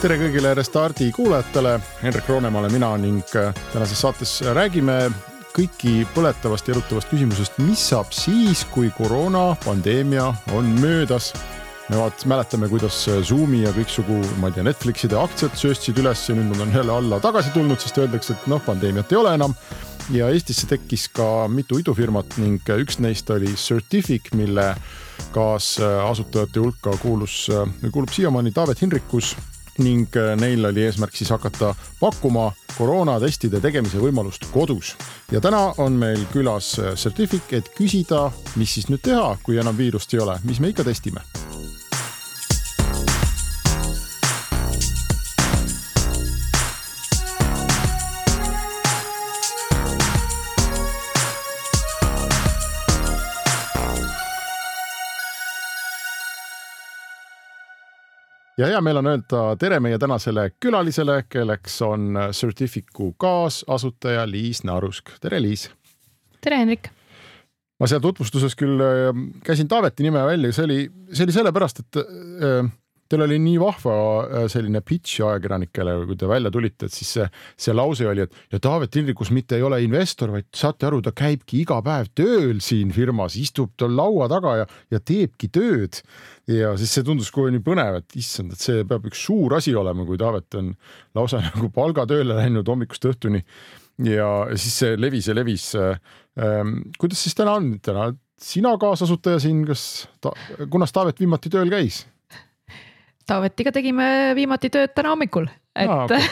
tere kõigile Restardi kuulajatele, Hendrik Roonemaa olen mina ning äh, tänases saates räägime kõiki põletavast ja erutavast küsimusest, mis saab siis, kui koroonapandeemia on möödas. me vaat mäletame, kuidas Zoomi ja kõiksugu, ma ei tea, Netflixide aktsiad sööstsid üles ja nüüd nad on jälle alla tagasi tulnud, sest öeldakse, et noh, pandeemiat ei ole enam. ja Eestisse tekkis ka mitu idufirmat ning üks neist oli Certific, mille kaasasutajate hulka kuulus, kuulub siiamaani Taavet Hinrikus ning äh, neil oli eesmärk siis hakata pakkuma koroonatestide tegemise võimalust kodus. ja täna on meil külas äh, Certific, et küsida, mis siis nüüd teha, kui enam viirust ei ole, mis me ikka testime ja hea meel on öelda tere meie tänasele külalisele, kelleks on Certificu kaasasutaja Liis Narusk. tere, Liis. tere, Hendrik. ma seal tutvustuses küll äh, käisin Taaveti nime välja, see oli, see oli sellepärast, et äh, teil oli nii vahva äh, selline pitch ajakirjanikele, kui te välja tulite, et siis see, see lause oli, et ja Taavet Indrikus mitte ei ole investor, vaid saate aru, ta käibki iga päev tööl siin firmas, istub tal laua taga ja, ja teebki tööd. ja siis see tundus kohe nii põnev, et issand, et see peab üks suur asi olema, kui Taavet on lausa nagu palgatööle läinud hommikust õhtuni. ja siis see levis ja levis ähm,. kuidas siis täna on, täna sina kaasasutaja siin, kas ta, kunas Taavet viimati tööl käis? Taavetiga tegime viimati tööd täna hommikul, et Aa, okay.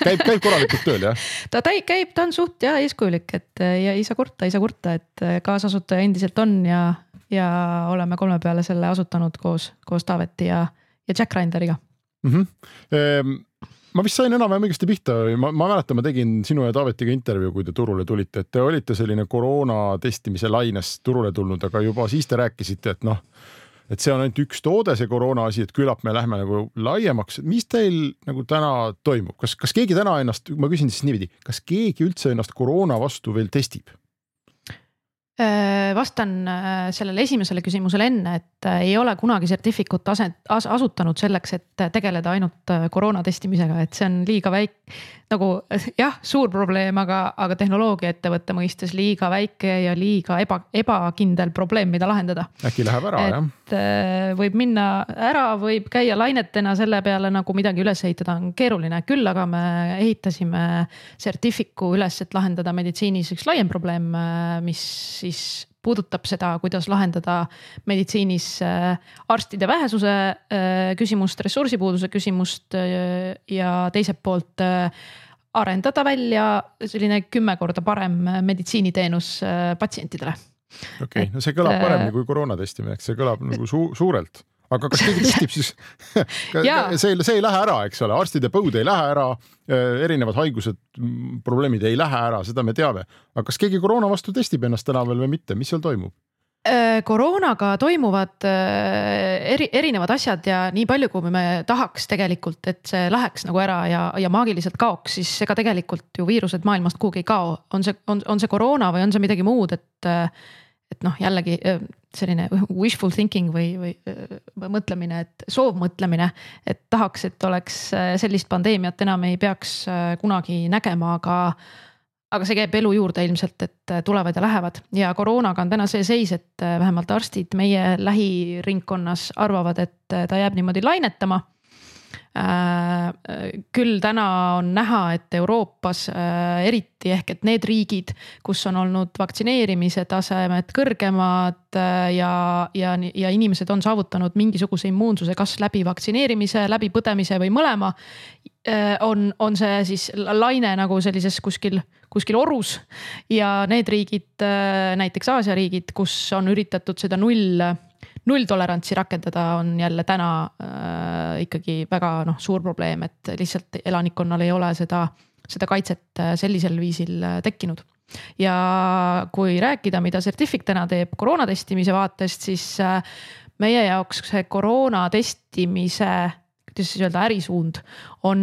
käib, käib korralikult tööl jah? ta täi-, käib, ta on suht ja eeskujulik, et ja ei saa kurta, ei saa kurta, et kaasasutaja endiselt on ja, ja oleme kolme peale selle asutanud koos, koos Taaveti ja, ja Jack Reinderiga mm. -hmm. ma vist sain enam-vähem õigesti pihta, ma, ma mäletan, ma tegin sinu ja Taavetiga intervjuu, kui te turule tulite, et te olite selline koroona testimise laines turule tulnud, aga juba siis te rääkisite, et noh et see on ainult üks toode, see koroona asi, et küllap me lähme nagu laiemaks. mis teil nagu täna toimub, kas, kas keegi täna ennast, ma küsin siis niipidi, kas keegi üldse ennast koroona vastu veel testib? Äh, vastan äh, sellele esimesele küsimusele enne, et äh, ei ole kunagi Certificut aset, asutanud selleks, et tegeleda ainult koroona testimisega, et see on liiga väike. nagu jah, suur probleem, aga, aga tehnoloogiaettevõtte mõistes liiga väike ja liiga eba, ebakindel probleem, mida lahendada. äkki läheb ära et, jah? võib minna ära, võib käia lainetena selle peale nagu midagi üles ehitada on keeruline, küll aga me ehitasime Certificu üles, et lahendada meditsiinis üks laiem probleem, mis siis puudutab seda, kuidas lahendada meditsiinis äh, arstide vähesuse äh, küsimust, ressursipuuduse küsimust äh, ja teiselt poolt arendada välja selline kümme korda parem meditsiiniteenus patsientidele. okei okay., no see kõlab paremini kui koroona testimine, eks see kõlab nagu su suurelt aga kas keegi testib siis see, see ei lähe ära, eks ole, arstide põud ei lähe ära, äh, erinevad haigused, probleemid ei lähe ära, seda me teame. aga kas keegi koroona vastu testib ennast tänaval või mitte, mis seal toimub? Äh, koroonaga toimuvad äh, eri, erinevad asjad ja nii palju, kui me tahaks tegelikult, et see läheks nagu ära ja, ja maagiliselt kaoks, siis ega tegelikult ju viirused maailmast kuhugi ei kao. on see, on, on see koroona või on see midagi muud, et et noh, jällegi selline wishful thinking või, või, mõtlemine, et soovmõtlemine. et tahaks, et oleks sellist pandeemiat enam ei peaks kunagi nägema, aga. aga see käib elu juurde ilmselt, et tulevad ja lähevad ja koroonaga on täna see seis, et vähemalt arstid meie lähiringkonnas arvavad, et ta jääb niimoodi lainetama Äh, küll täna on näha, et Euroopas äh, eriti ehk et need riigid, kus on olnud vaktsineerimise tasemed kõrgemad äh, ja, ja, ja inimesed on saavutanud mingisuguse immuunsuse, kas läbi vaktsineerimise, läbi põdemise või mõlema. on, on see siis laine nagu sellises kuskil, kuskil orus ja need riigid, näiteks Aasia riigid, kus on üritatud seda null nulltolerantsi rakendada on jälle täna äh, ikkagi väga noh, suur probleem, et lihtsalt elanikkonnal ei ole seda seda kaitset sellisel viisil tekkinud. Ja kui rääkida, mida Certific täna teeb koroona testimise vaatest, siis meie jaoks see koroona testimise, kuidas siis öelda, ärisuund on,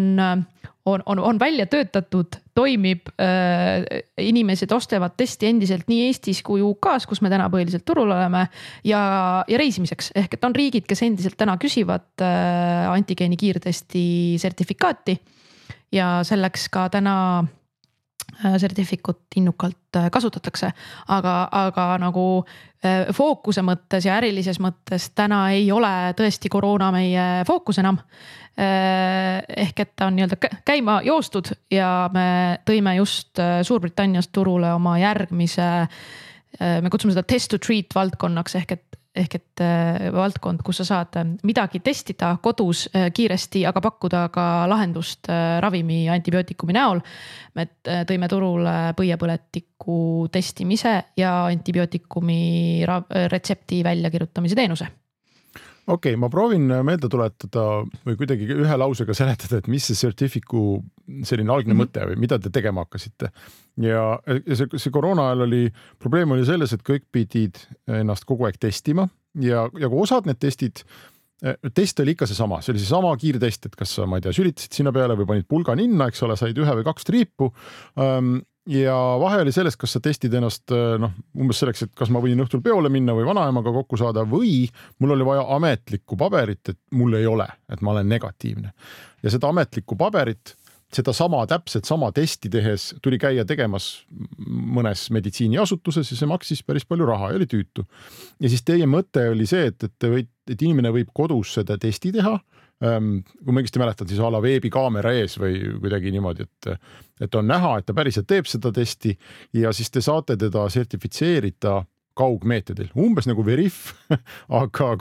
on, on, on välja töötatud, toimib äh,. inimesed ostavad testi endiselt nii Eestis kui UK-s, kus me täna põhiliselt turul oleme ja, ja reisimiseks ehk et on riigid, kes endiselt täna küsivad äh, antigeeni kiirtesti sertifikaati. ja selleks ka täna Äh, sertifikut innukalt äh, kasutatakse, aga, aga nagu äh, fookuse mõttes ja ärilises mõttes täna ei ole tõesti koroona meie fookus enam. Ehk et ta on nii-öelda käima joostud ja me tõime just Suurbritanniast turule oma järgmise. me kutsume seda test to treat valdkonnaks ehk et ehk et valdkond, kus sa saad midagi testida kodus kiiresti, aga pakkuda ka lahendust ravimi antibiootikumi näol. me tõime turule põiepõletiku testimise ja antibiootikumi retsepti väljakirjutamise teenuse okei okay,, ma proovin meelde tuletada või kuidagi ühe lausega seletada, et mis see Certific'u selline algne mm -hmm. mõte või mida te tegema hakkasite. ja, ja see, see koroona ajal oli, probleem oli selles, et kõik pidid ennast kogu aeg testima ja, ja kui osad need testid test oli ikka seesama, see oli seesama kiirtest, et kas sa, ma ei tea, sülitasid sinna peale või panid pulga ninna, eks ole, said ühe või kaks triipu ja vahe oli selles, kas sa testid ennast äh, noh, umbes selleks, et kas ma võin õhtul peole minna või vanaemaga kokku saada või mul oli vaja ametlikku paberit, et mul ei ole, et ma olen negatiivne. ja seda ametlikku paberit, sedasama täpselt sama testi tehes tuli käia tegemas mõnes meditsiiniasutuses ja see maksis päris palju raha ja oli tüütu. ja siis teie mõte oli see, et, et te võite, et inimene võib kodus seda testi teha kui ma õigesti mäletan, siis a la veebikaamera ees või kuidagi niimoodi, et, et on näha, et ta päriselt teeb seda testi ja siis te saate teda sertifitseerida kaugmeetodil, umbes nagu Veriff aga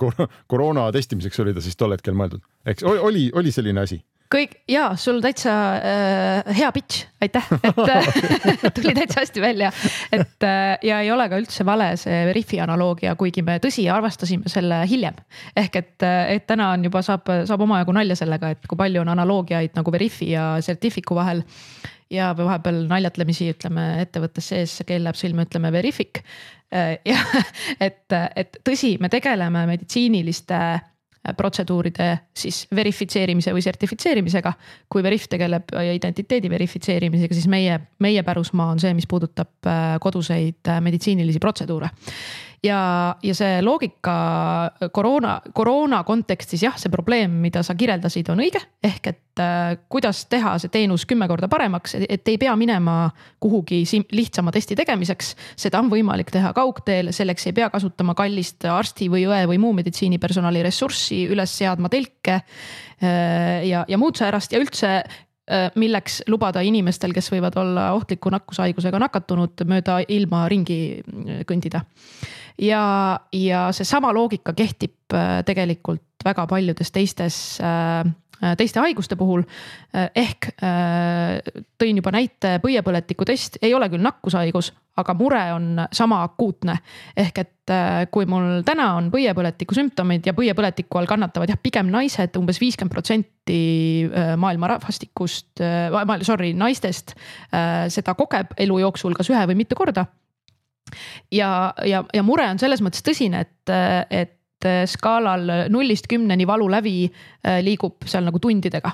koroona testimiseks oli ta siis tol hetkel mõeldud, eks oli, oli selline asi kõik ja sul täitsa äh, hea pitch, aitäh, et tuli täitsa hästi välja. et äh, ja ei ole ka üldse vale see Veriffi analoogia, kuigi me tõsi avastasime selle hiljem. ehk et, äh, et täna on juba saab, saab omajagu nalja sellega, et kui palju on analoogiaid nagu Veriffi ja Certific'u vahel. ja vahepeal naljatlemisi ütleme ettevõttes sees, keel läheb silma, ütleme Verific. Äh, ja et, et tõsi, me tegeleme meditsiiniliste protseduuride siis verifitseerimise või sertifitseerimisega. kui Veriff tegeleb identiteedi verifitseerimisega, siis meie, meie pärusmaa on see, mis puudutab äh, koduseid äh, meditsiinilisi protseduure ja, ja see loogika koroona, koroona kontekstis jah, see probleem, mida sa kirjeldasid, on õige. ehk et äh, kuidas teha see teenus kümme korda paremaks, et ei pea minema kuhugi lihtsama testi tegemiseks. seda on võimalik teha kaugteel, selleks ei pea kasutama kallist arsti või õe või muu meditsiinipersonali ressurssi, üles seadma telke äh, ja, ja muud säärast ja üldse milleks lubada inimestel, kes võivad olla ohtliku nakkushaigusega nakatunud, mööda ilma ringi äh, kõndida. Ja, ja seesama loogika kehtib äh, tegelikult väga paljudes teistes äh, äh, teiste haiguste puhul. ehk tõin juba näite, põiepõletiku test ei ole küll nakkushaigus, aga mure on sama akuutne. ehk et kui mul täna on põiepõletiku sümptomid ja põiepõletiku all kannatavad jah, pigem naised umbes viiskümmend protsenti maailma rahvastikust, sorry, naistest seda kogeb elu jooksul kas ühe või mitu korda ja, ja, ja mure on selles mõttes tõsine, et, et skaalal nullist kümneni valu lävi äh, liigub seal nagu tundidega.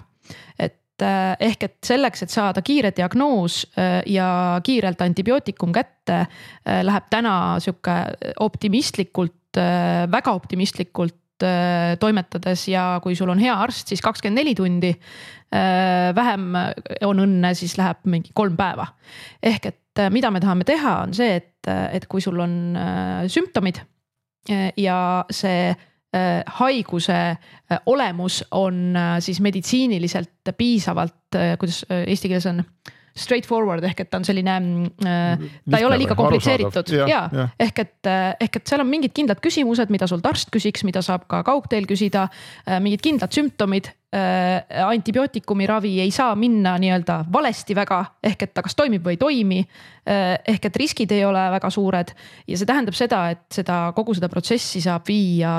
et äh, ehk et selleks, et saada kiire diagnoos ja kiirelt antibiootikum kätte, läheb täna sihuke optimistlikult, väga optimistlikult toimetades ja kui sul on hea arst, siis kakskümmend neli tundi. vähem on õnne, siis läheb mingi kolm päeva. ehk et et mida me tahame teha, on see, et, et kui sul on sümptomid ja see haiguse olemus on siis meditsiiniliselt piisavalt, kuidas eesti keeles on straightforward ehk et ta on selline äh,, ta ei ole liiga komplitseeritud ja, ja. ja ehk et, äh, ehk et seal on mingid kindlad küsimused, mida sult arst küsiks, mida saab ka kaugteel küsida äh,. mingid kindlad sümptomid äh,. antibiootikumi ravi ei saa minna nii-öelda valesti väga, ehk et ta kas toimib või ei toimi äh,. ehk et riskid ei ole väga suured ja see tähendab seda, et seda kogu seda protsessi saab viia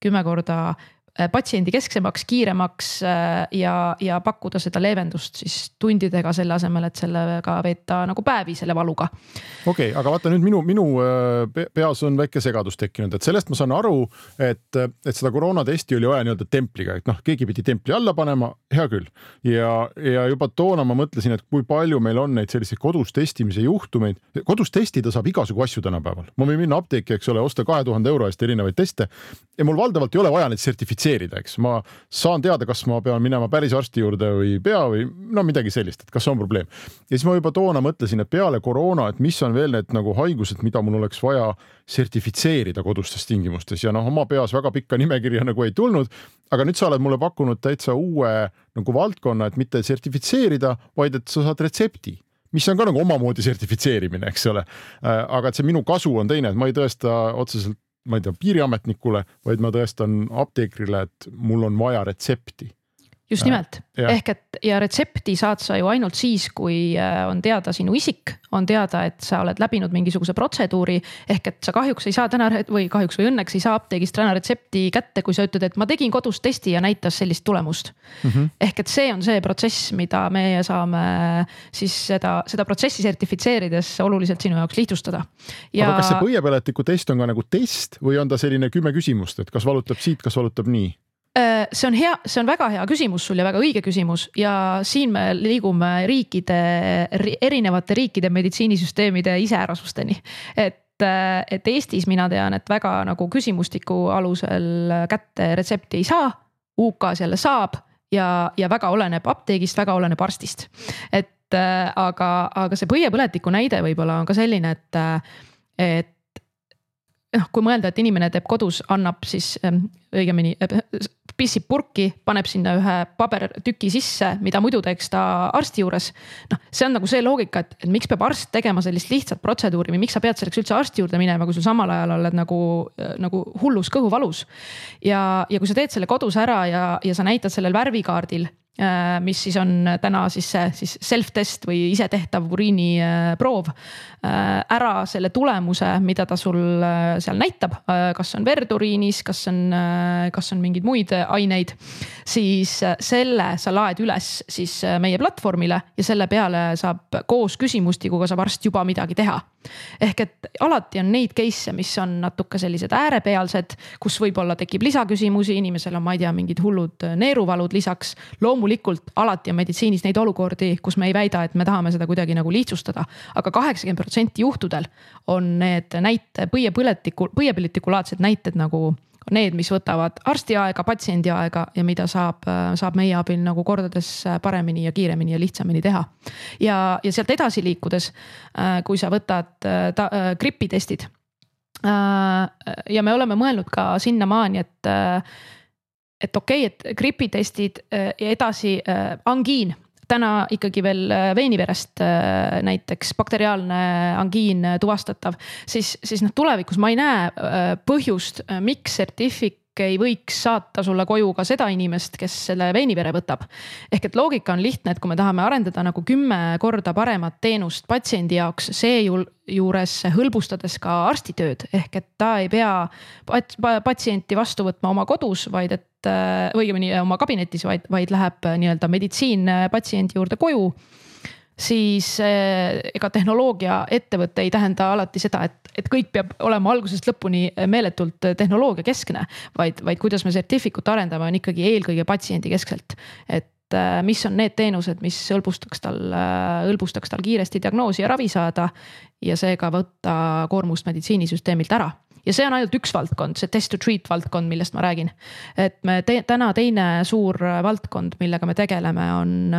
kümme korda Äh, patsiendi kesksemaks, kiiremaks äh, ja, ja pakkuda seda leevendust siis tundidega, selle asemel, et sellega veeta nagu päevi selle valuga. okei okay,, aga vaata nüüd minu, minu äh, peas on väike segadus tekkinud, et sellest ma saan aru, et, et seda koroonatesti oli vaja nii-öelda templiga, et noh, keegi pidi templi alla panema, hea küll. ja, ja juba toona ma mõtlesin, et kui palju meil on neid selliseid kodus testimise juhtumeid, kodus testida saab igasugu asju tänapäeval, ma võin minna apteeki, eks ole, osta kahe tuhande euro eest erinevaid teste ja mul valdavalt ei ole vaja neid sertifitseerida verifitseerida, eks ma saan teada, kas ma pean minema päris arsti juurde või ei pea või no midagi sellist, et kas see on probleem. ja siis ma juba toona mõtlesin, et peale koroona, et mis on veel need nagu haigused, mida mul oleks vaja sertifitseerida kodustes tingimustes ja noh, oma peas väga pikka nimekirja nagu ei tulnud. aga nüüd sa oled mulle pakkunud täitsa uue nagu valdkonna, et mitte sertifitseerida, vaid et sa saad retsepti mis on ka nagu omamoodi sertifitseerimine, eks ole. Äh, aga et see minu kasu on teine, et ma ei tõesta otseselt ma ei tea, piiriametnikule, vaid ma tõestan apteekrile, et mul on vaja retsepti just nimelt, ehk et ja retsepti saad sa ju ainult siis, kui äh, on teada sinu isik, on teada, et sa oled läbinud mingisuguse protseduuri. ehk et sa kahjuks ei saa täna või kahjuks või õnneks ei saa apteegist täna retsepti kätte, kui sa ütled, et ma tegin kodus testi ja näitas sellist tulemust mm. -hmm. ehk et see on see protsess, mida meie saame siis seda, seda protsessi sertifitseerides oluliselt sinu jaoks lihtsustada. Ja... aga kas see põiepõletiku test on ka nagu test või on ta selline kümme küsimust, et kas valutab siit, kas valutab nii? Äh, see on hea, see on väga hea küsimus sul ja väga õige küsimus ja siin me liigume riikide, erinevate riikide meditsiinisüsteemide iseärasusteni. et, äh, et Eestis mina tean, et väga nagu küsimustiku alusel kätte retsepti ei saa. UK-s jälle saab ja, ja väga oleneb apteegist, väga oleneb arstist. et äh, aga, aga see põiepõletiku näide võib-olla on ka selline, et, et noh, kui mõelda, et inimene teeb kodus, annab siis ähm, õigemini pissib purki, paneb sinna ühe pabertüki sisse, mida muidu teeks ta arsti juures. noh, see on nagu see loogika, et, et miks peab arst tegema sellist lihtsat protseduuri või miks sa pead selleks üldse arsti juurde minema, kui sul samal ajal oled nagu, nagu hullus kõhuvalus. ja, ja kui sa teed selle kodus ära ja, ja sa näitad sellel värvikaardil Äh, mis siis on täna siis see siis self-test või isetehtav uriiniproov. Äh, ära selle tulemuse, mida ta sul äh, seal näitab, kas on verd uriinis, kas on, kas on mingeid muid aineid. siis selle sa laed üles siis meie platvormile ja selle peale saab koos küsimustikuga saab arst juba midagi teha ehk et alati on neid case'e, mis on natuke sellised äärepealsed, kus võib-olla tekib lisaküsimusi, inimesel on, ma ei tea, mingid hullud neeruvalud lisaks. loomulikult alati on meditsiinis neid olukordi, kus me ei väida, et me tahame seda kuidagi nagu lihtsustada aga. aga kaheksakümmend protsenti juhtudel on need näite, põiepõletiku, põiepõletikulaadsed näited nagu need, mis võtavad arsti aega, patsiendi aega ja mida saab, saab meie abil nagu kordades paremini ja kiiremini ja lihtsamini teha. ja, ja sealt edasi liikudes, kui sa võtad ta, gripitestid. ja me oleme mõelnud ka sinnamaani, et, et okei okay,, et gripitestid ja edasi angiin. Täna ikkagi veel äh, veeniverest äh, näiteks bakteriaalne angiin äh, tuvastatav, siis, siis noh, tulevikus ma ei näe põhjust, miks Certific ei võiks saata sulle koju ka seda inimest, kes selle veinivere võtab. ehk et loogika on lihtne, et kui me tahame arendada nagu kümme korda paremat teenust patsiendi jaoks, seejuures hõlbustades ka arsti tööd, ehk et ta ei pea patsienti vastu võtma oma kodus, vaid et õigemini oma kabinetis, vaid, vaid läheb nii-öelda meditsiin patsiendi juurde koju siis eh, ega tehnoloogiaettevõte ei tähenda alati seda, et, et kõik peab olema algusest lõpuni meeletult tehnoloogiakeskne. vaid, vaid kuidas me Certificut arendame, on ikkagi eelkõige patsiendi keskselt. et eh, mis on need teenused, mis hõlbustaks tal, eh, hõlbustaks tal kiiresti diagnoosi ja ravi saada. ja seega võtta koormust meditsiinisüsteemilt ära ja see on ainult üks valdkond, see test to treat valdkond, millest ma räägin. et me te, täna teine suur valdkond, millega me tegeleme, on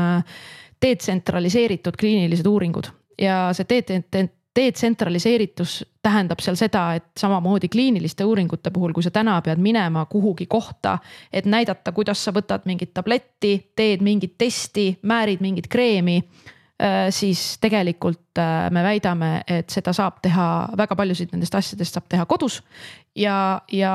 detsentraliseeritud kliinilised uuringud. Ja see detsentraliseeritus tähendab seal seda, et samamoodi kliiniliste uuringute puhul, kui sa täna pead minema kuhugi kohta, et näidata, kuidas sa võtad mingit tabletti, teed mingit testi, määrid mingit kreemi siis tegelikult äh, me väidame, et seda saab teha, väga paljusid nendest asjadest saab teha kodus. ja, ja,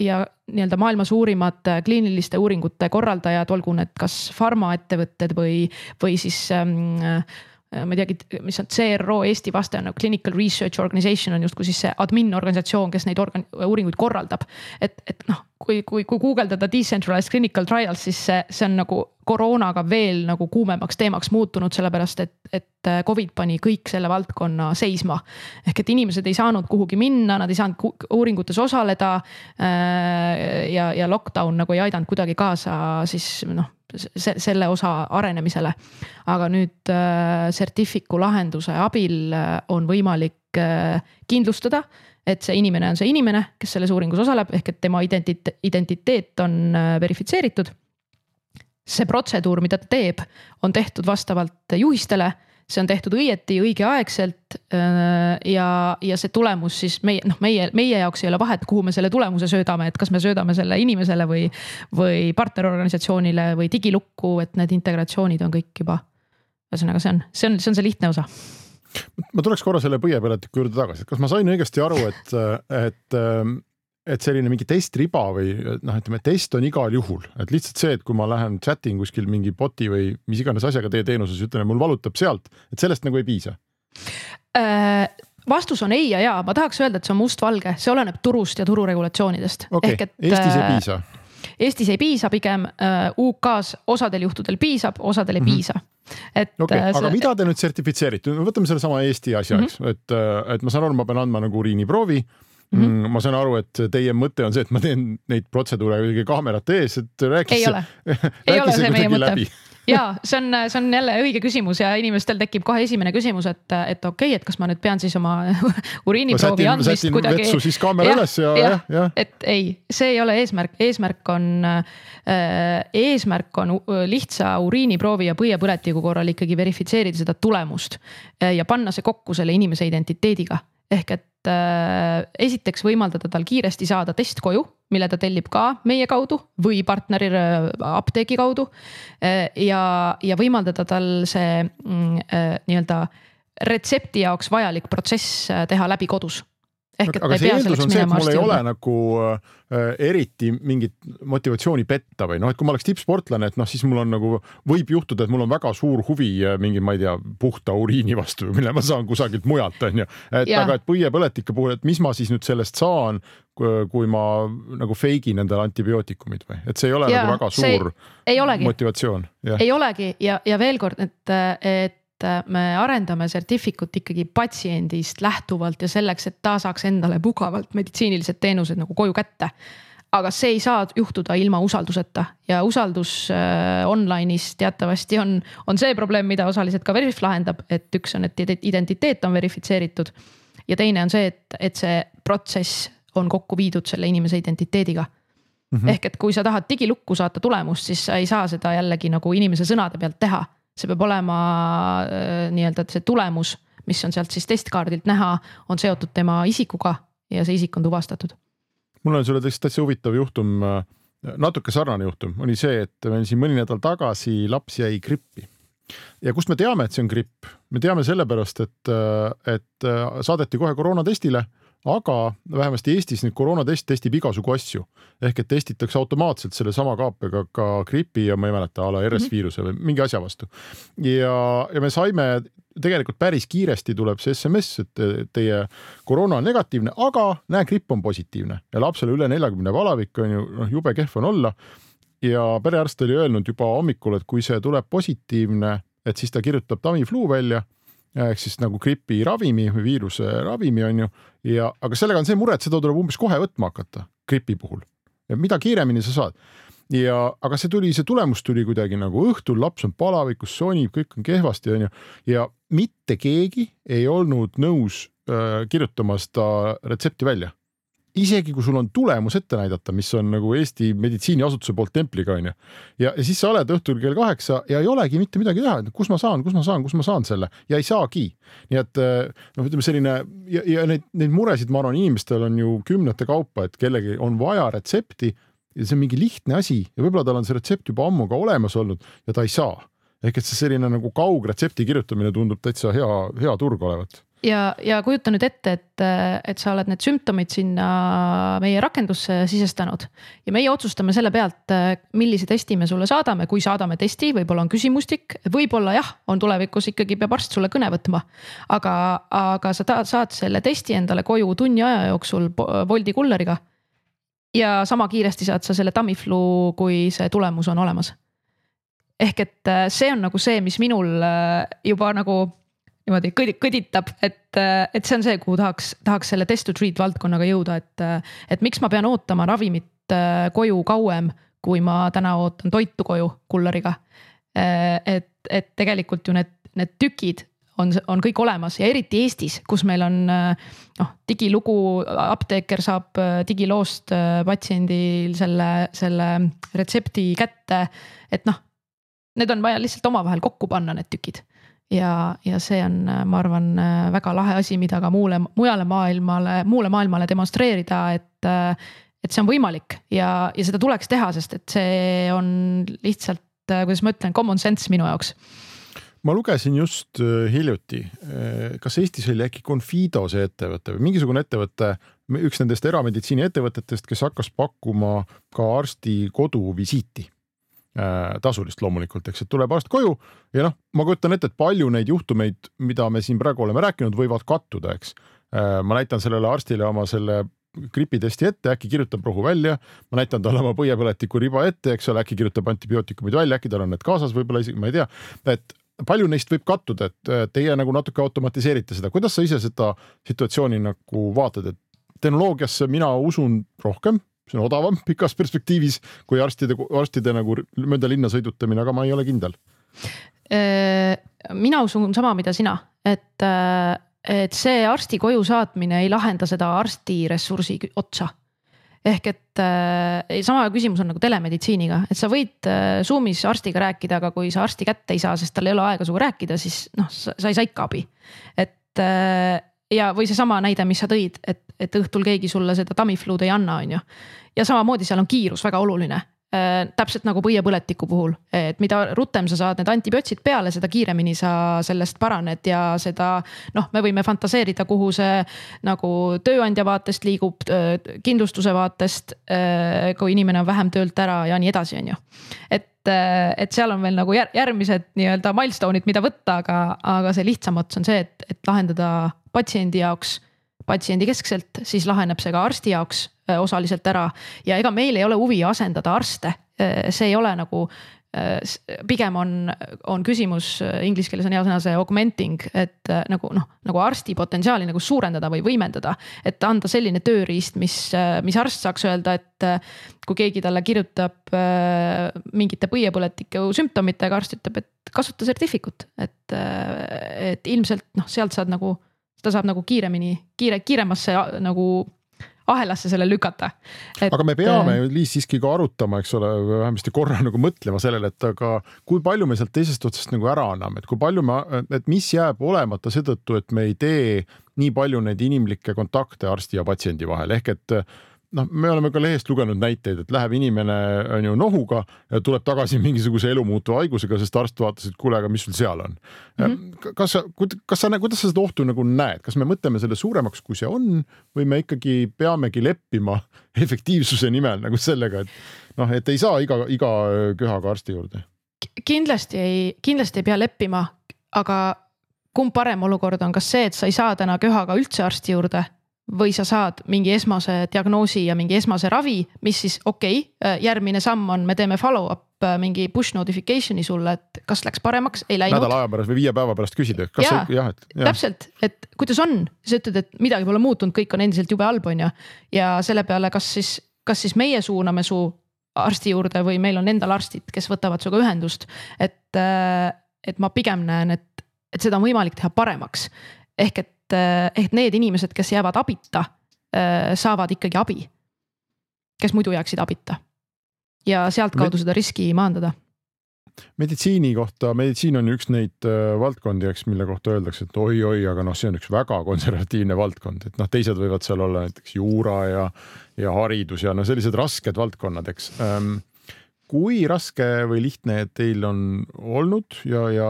ja nii-öelda maailma suurimad äh, kliiniliste uuringute korraldajad, olgu need kas farmaettevõtted või, või siis ähm, ma ei teagi, mis on CRO Eesti vaste on nagu Clinical Research Organization on justkui siis see admin organisatsioon, kes neid organ-, uuringuid korraldab. et, et noh, kui, kui, kui guugeldada decentralized clinical trials, siis see, see on nagu koroonaga veel nagu kuumemaks teemaks muutunud, sellepärast et, et Covid pani kõik selle valdkonna seisma. ehk et inimesed ei saanud kuhugi minna, nad ei saanud uuringutes osaleda. Äh, ja, ja lockdown nagu ei aidanud kuidagi kaasa siis noh, selle osa arenemisele. aga nüüd äh, Certificu lahenduse abil äh, on võimalik kindlustada et see inimene on see inimene, kes selles uuringus osaleb, ehk et tema identiteet, identiteet on äh, verifitseeritud. see protseduur, mida ta teeb, on tehtud vastavalt juhistele, see on tehtud õieti, õigeaegselt. Äh, ja, ja see tulemus siis meie, noh, meie, meie jaoks ei ole vahet, kuhu me selle tulemuse söödame, et kas me söödame selle inimesele või, või partnerorganisatsioonile või digilukku, et need integratsioonid on kõik juba. ühesõnaga, see on, see on, see on see lihtne osa ma tuleks korra selle põiepõletiku juurde tagasi, et kas ma sain õigesti aru, et, et, et selline mingi testriba või noh, ütleme test on igal juhul, et lihtsalt see, et kui ma lähen chat in kuskil mingi bot'i või mis iganes asjaga teie teenuses, ütlen, et mul valutab sealt, et sellest nagu ei piisa äh,? vastus on ei ja jaa, ma tahaks öelda, et see on mustvalge, see oleneb turust ja tururegulatsioonidest. okay., Eestis ei äh, piisa Eestis ei piisa, pigem äh, UK-s osadel juhtudel piisab, osadel ei mm -hmm. piisa et okay,. Äh, aga see... mida te nüüd sertifitseerite, võtame sellesama Eesti asja, eks mm, -hmm. et, äh, et ma saan aru, ma pean andma nagu uriiniproovi Mm -hmm. ma saan aru, et teie mõte on see, et ma teen neid protseduure kuidagi kaamerate ees, et rääkis. ei ole, ei ole see meie mõte ja see on, see on jälle õige küsimus ja inimestel tekib kohe esimene küsimus, et, et okei okay,, et kas ma nüüd pean siis oma uriiniproovi andmist kuidagi. siis kaamera ja, üles ja, jah ja, ja.. et ei, see ei ole eesmärk, eesmärk on äh,, eesmärk on lihtsa uriiniproovi ja põiepõletiku korral ikkagi verifitseerida seda tulemust ja panna see kokku selle inimese identiteediga ehk et äh, esiteks võimaldada tal kiiresti saada test koju, mille ta tellib ka meie kaudu või partneri äh, apteegi kaudu äh,. ja, ja võimaldada tal see mm, äh, nii-öelda retsepti jaoks vajalik protsess teha läbi kodus ehk et aga see eeldus on see, et mul ei ole nagu äh, eriti mingit motivatsiooni petta või noh, et kui ma oleks tippsportlane, et noh, siis mul on nagu võib juhtuda, et mul on väga suur huvi äh, mingi, ma ei tea, puhta uriini vastu, mille ma saan kusagilt mujalt, on ju. et ja. aga, et põiepõletike puhul, et mis ma siis nüüd sellest saan, kui ma nagu fake in endale antibiootikumid või, et see ei ole ja, nagu väga suur ei olegi. motivatsioon. ei olegi ja, ja veel kord, et, et Äh, me arendame Certificut ikkagi patsiendist lähtuvalt ja selleks, et ta saaks endale mugavalt meditsiinilised teenused nagu koju kätte. aga see ei saa juhtuda ilma usalduseta ja usaldus äh, online'is teatavasti on, on see probleem, mida osaliselt ka Veriff lahendab, et üks on, et identiteet on verifitseeritud. ja teine on see, et, et see protsess on kokku viidud selle inimese identiteediga mm. -hmm. ehk et kui sa tahad digilukku saata tulemust, siis sa ei saa seda jällegi nagu inimese sõnade pealt teha see peab olema äh, nii-öelda, see tulemus, mis on sealt siis testkaardilt näha, on seotud tema isikuga ja see isik on tuvastatud. mul on sulle täitsa huvitav juhtum, äh, natuke sarnane juhtum, oli see, et meil siin mõni nädal tagasi laps jäi grippi. Ja kust me teame, et see on gripp, me teame sellepärast, et, äh, et saadeti kohe koroonatestile aga vähemasti Eestis nüüd koroonatest testib igasugu asju ehk et testitakse automaatselt sellesama kaapega ka gripi ja ma ei mäleta, a la RS viiruse või mingi asja vastu. ja, ja me saime tegelikult päris kiiresti tuleb see SMS, et teie koroona on negatiivne, aga näe, gripp on positiivne ja lapsel üle neljakümne palavik on ju, noh jube kehv on olla. ja perearst oli öelnud juba hommikul, et kui see tuleb positiivne, et siis ta kirjutab Tamiflu välja ehk siis nagu gripi ravimi või viiruse ravimi on ju. ja, aga sellega on see mure, et seda tuleb umbes kohe võtma hakata gripi puhul. mida kiiremini sa saad. ja, aga see tuli, see tulemus tuli kuidagi nagu õhtul, laps on palavikus, sonib, kõik on kehvasti, onju. ja mitte keegi ei olnud nõus äh, kirjutama seda retsepti välja isegi kui sul on tulemus ette näidata, mis on nagu Eesti meditsiiniasutuse poolt templiga onju. ja, ja siis sa oled õhtul kell kaheksa ja ei olegi mitte midagi teha, et kus ma saan, kus ma saan, kus ma saan selle ja ei saagi. nii et eh, noh, ütleme selline ja, ja neid, neid muresid, ma arvan, inimestel on ju kümnete kaupa, et kellelgi on vaja retsepti ja see on mingi lihtne asi ja võib-olla tal on see retsept juba ammu ka olemas olnud ja ta ei saa. ehk et see selline nagu kaugretsepti kirjutamine tundub täitsa hea, hea turg olevat ja, ja kujuta nüüd ette, et, et sa oled need sümptomid sinna meie rakendusse sisestanud ja meie otsustame selle pealt, millise testi me sulle saadame, kui saadame testi, võib-olla on küsimustik, võib-olla jah, on tulevikus ikkagi peab arst sulle kõne võtma. aga, aga sa tahad, saad selle testi endale koju tunni aja jooksul Bolti kulleriga ja sama kiiresti saad sa selle Tamiflu, kui see tulemus on olemas. ehk et äh, see on nagu see, mis minul äh, juba nagu niimoodi kõdi-, kõditab, et, äh, et see on see, kuhu tahaks, tahaks selle test to treat valdkonnaga jõuda, et, et miks ma pean ootama ravimit koju kauem, kui ma täna ootan toitu koju kulleriga. et, et tegelikult ju need, need tükid on, on kõik olemas ja eriti Eestis, kus meil on noh, digilugu, apteeker saab digiloost patsiendil selle, selle retsepti kätte. et noh, need on vaja lihtsalt omavahel kokku panna, need tükid. Ja, ja see on, ma arvan, väga lahe asi, mida ka muule, mujale maailmale, muule maailmale demonstreerida, et et see on võimalik ja, ja seda tuleks teha, sest et see on lihtsalt, kuidas ma ütlen, common sense minu jaoks. Ma lugesin just äh, hiljuti, äh, kas Eestis oli äkki Confido see ettevõte või mingisugune ettevõte, üks nendest erameditsiiniettevõtetest, kes hakkas pakkuma ka arsti koduvisiiti äh, tasulist loomulikult, eks, et tuleb arst koju ja noh, ma kujutan ette, et palju neid juhtumeid, mida me siin praegu oleme rääkinud, võivad kattuda, eks. ma näitan sellele arstile oma selle gripitesti ette, äkki kirjutab rohu välja, ma näitan talle oma põiepõletiku riba ette, eks ole, äkki kirjutab antibiootikumid välja, äkki tal on need kaasas, võib-olla isegi, ma ei tea, et palju neist võib kattuda, et äh, teie nagu natuke automatiseerite seda, kuidas sa ise seda situatsiooni nagu vaatad, et tehnoloogiasse mina usun rohkem, see on odavam pikas perspektiivis kui arstide, arstide nagu mööda linna sõidutamine, aga ma ei ole kindel. Äh, mina usun sama, mida sina, et, äh, et see arsti koju saatmine ei lahenda seda arsti ressursi otsa ehk et äh, sama küsimus on nagu telemeditsiiniga, et sa võid äh, Zoom'is arstiga rääkida, aga kui sa arsti kätte ei saa, sest tal ei ole aega sinuga rääkida, siis noh, sa ei saa ikka abi. et äh, ja, või seesama näide, mis sa tõid, et, et õhtul keegi sulle seda Tamiflu'd ei anna, on ju. ja samamoodi seal on kiirus väga oluline Äh, täpselt nagu põiepõletiku puhul, et mida rutem sa saad need antibiootsid peale, seda kiiremini sa sellest paraned ja seda noh, me võime fantaseerida, kuhu see nagu tööandja vaatest liigub, kindlustuse vaatest, äh, kui inimene on vähem töölt ära ja nii edasi, on ju. et, äh, et seal on veel nagu järgmised nii-öelda milstone'id, mida võtta, aga, aga see lihtsam ots on see, et, et lahendada patsiendi jaoks patsiendikeskselt, siis laheneb see ka arsti jaoks äh, osaliselt ära ja ega meil ei ole huvi asendada arste. Äh, see ei ole nagu, äh, pigem on, on küsimus, inglise keeles on hea sõna see augmenting, et nagu noh, nagu arsti potentsiaali nagu suurendada või võimendada. et anda selline tööriist, mis, mis arst saaks öelda, et kui keegi talle kirjutab mingite põiepõletiku sümptomitega, arst ütleb, et kasuta sertifikut, et, et ilmselt noh, sealt saad nagu ta saab nagu kiiremini, kiire, kiiremasse nagu ahelasse selle lükata. Et.... aga me peame ju Liis siiski ka arutama, eks ole, vähemasti korra nagu mõtlema sellele, et aga kui palju me sealt teisest otsast nagu ära anname, et kui palju me, et mis jääb olemata seetõttu, et me ei tee nii palju neid inimlikke kontakte arsti ja patsiendi vahel ehk et noh, me oleme ka lehest lugenud näiteid, et läheb inimene on ju nohuga ja tuleb tagasi mingisuguse elumuutva haigusega, sest arst vaatas, et kuule, aga mis sul seal on mm. -hmm. kas sa, kas sa, kuidas sa seda ohtu nagu näed, kas me mõtleme selle suuremaks, kui see on või me ikkagi peamegi leppima efektiivsuse nimel nagu sellega, et noh, et ei saa iga, iga köhaga arsti juurde? kindlasti ei, kindlasti ei pea leppima, aga kumb parem olukord on, kas see, et sa ei saa täna köhaga üldse arsti juurde või sa saad mingi esmase diagnoosi ja mingi esmase ravi, mis siis okei okay,, järgmine samm on, me teeme follow-up mingi push notification'i sulle, et kas läks paremaks, ei läinud. nädala aja pärast või viie päeva pärast küsida, kas ja, see, jah, et ja.. täpselt, et kuidas on, sa ütled, et midagi pole muutunud, kõik on endiselt jube halb, on ju. ja selle peale, kas siis, kas siis meie suuname su arsti juurde või meil on endal arstid, kes võtavad sinuga ühendust, et, et ma pigem näen, et, et seda on võimalik teha paremaks. ehk et et, eh, et need inimesed, kes jäävad abita, eh, saavad ikkagi abi. kes muidu jääksid abita. ja sealtkaudu seda riski maandada meditsiini kohta, meditsiin on üks neid äh, valdkondi, eks, mille kohta öeldakse, et oi-oi, aga noh, see on üks väga konservatiivne valdkond, et noh, teised võivad seal olla näiteks juura ja, ja haridus ja no sellised rasked valdkonnad, eks ähm, kui raske või lihtne teil on olnud ja, ja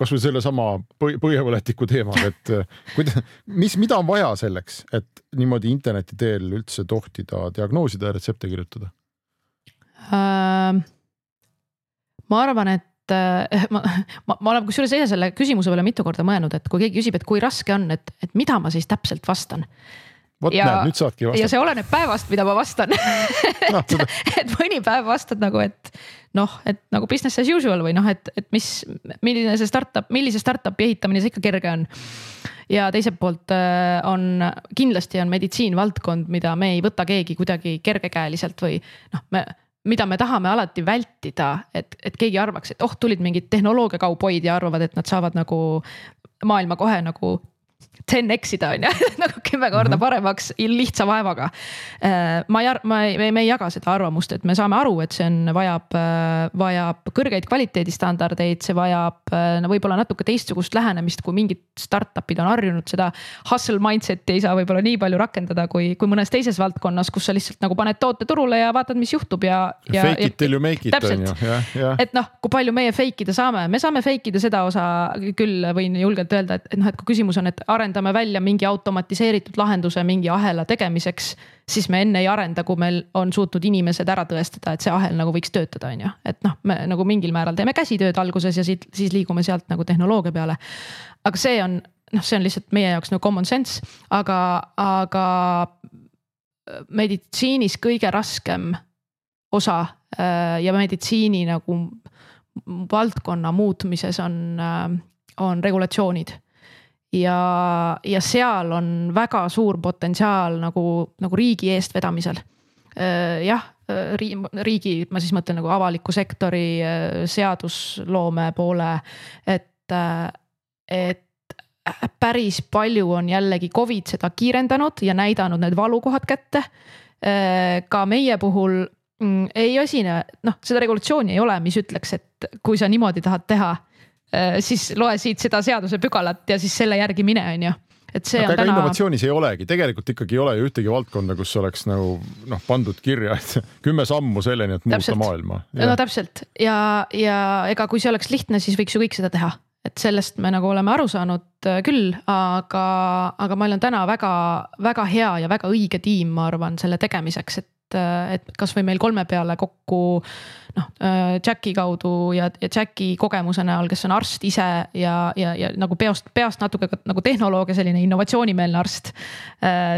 kasvõi sellesama põiepõletiku teemaga, et äh, kuidas, mis, mida on vaja selleks, et niimoodi interneti teel üldse tohtida diagnoosida ja retsepte kirjutada ähm,? ma arvan, et äh, ma, ma, ma olen kusjuures ise selle küsimuse peale mitu korda mõelnud, et kui keegi küsib, et kui raske on, et, et mida ma siis täpselt vastan vot näed, nüüd saadki vastata. ja see oleneb päevast, mida ma vastan No, et, et mõni päev vastad nagu, et noh, et nagu business as usual või noh, et, et mis, milline see startup, millise startup'i ehitamine see ikka kerge on. ja teiselt poolt äh, on, kindlasti on meditsiin valdkond, mida me ei võta keegi kuidagi kergekäeliselt või noh, me mida me tahame alati vältida, et, et keegi arvaks, et oh, tulid mingid tehnoloogiakauboid ja arvavad, et nad saavad nagu maailma kohe nagu 10x ida on ju nagu kümme korda Mhm. paremaks lihtsa vaevaga. ma ei, ma ei, me ei jaga seda arvamust, et me saame aru, et see on, vajab, vajab kõrgeid kvaliteedistandardeid, see vajab no võib-olla natuke teistsugust lähenemist, kui mingid startup'id on harjunud seda. Hustle mindset'i ei saa võib-olla nii palju rakendada, kui, kui mõnes teises valdkonnas, kus sa lihtsalt nagu paned toote turule ja vaatad, mis juhtub ja, ja. Fake it till you make it on ju, jah, jah. et noh, kui palju meie fake ida saame, me saame fake ida seda osa küll, võin julgelt öelda, et, et noh, et kui küsimus on, et arendame välja mingi automatiseeritud lahenduse mingi ahela tegemiseks. siis me enne ei arenda, kui meil on suutnud inimesed ära tõestada, et see ahel nagu võiks töötada, on ju, et noh, me nagu mingil määral teeme käsitööd alguses ja siit, siis liigume sealt nagu tehnoloogia peale. aga see on noh, see on lihtsalt meie jaoks nagu common sense, aga, aga meditsiinis kõige raskem osa äh, ja meditsiini nagu valdkonna muutmises on, on regulatsioonid. Ja, ja seal on väga suur potentsiaal nagu, nagu riigi eestvedamisel. jah, riigi, ma siis mõtlen nagu avaliku sektori seadusloome poole, et, et päris palju on jällegi Covid seda kiirendanud ja näidanud need valukohad kätte. ka meie puhul mm, ei osine, noh, seda regulatsiooni ei ole, mis ütleks, et kui sa niimoodi tahad teha, siis loe siit seda seadusepügalat ja siis selle järgi mine, on ju et see aga on täna. innovatsioonis ei olegi, tegelikult ikkagi ei ole ju ühtegi valdkonda, kus oleks nagu noh, pandud kirja, et kümme sammu selleni, et muuta maailma. no täpselt. Ja, ja ega kui see oleks lihtne, siis võiks ju kõik seda teha, et sellest me nagu oleme aru saanud äh, küll, aga, aga meil on täna väga-väga hea ja väga õige tiim, ma arvan, selle tegemiseks, et et kasvõi meil kolme peale kokku noh, Jacki kaudu ja, ja Jacki kogemuse näol, kes on arst ise ja, ja, ja nagu peost, peast natuke nagu tehnoloog ja selline innovatsioonimeelne arst.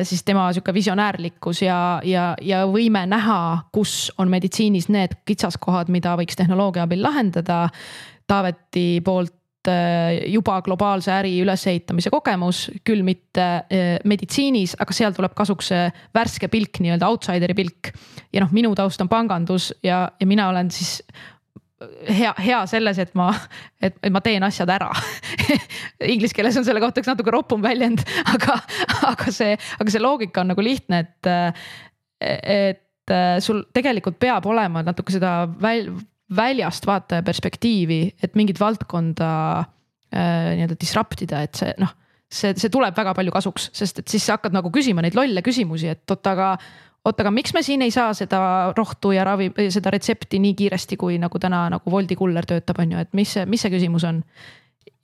siis tema sihuke visionäärlikkus ja, ja, ja võime näha, kus on meditsiinis need kitsaskohad, mida võiks tehnoloogia abil lahendada. Taaveti poolt juba globaalse äri ülesehitamise kogemus, küll mitte äh, meditsiinis, aga seal tuleb kasuks see värske pilk, nii-öelda outsider'i pilk. ja noh, minu taust on pangandus ja, ja mina olen siis hea, hea selles, et ma, et, et ma teen asjad ära Inglise keeles on selle kohta üks natuke ropum väljend, aga, aga see, aga see loogika on nagu lihtne, et, et sul tegelikult peab olema natuke seda väl, väljast vaataja perspektiivi, et mingit valdkonda äh, nii-öelda disrupt ida, et see noh, see, see tuleb väga palju kasuks, sest et siis sa hakkad nagu küsima neid lolle küsimusi, et oot, aga oot, aga miks me siin ei saa seda rohtu ja ravi, seda retsepti nii kiiresti, kui nagu täna nagu Woldi kuller töötab, on ju, et mis see, mis see küsimus on?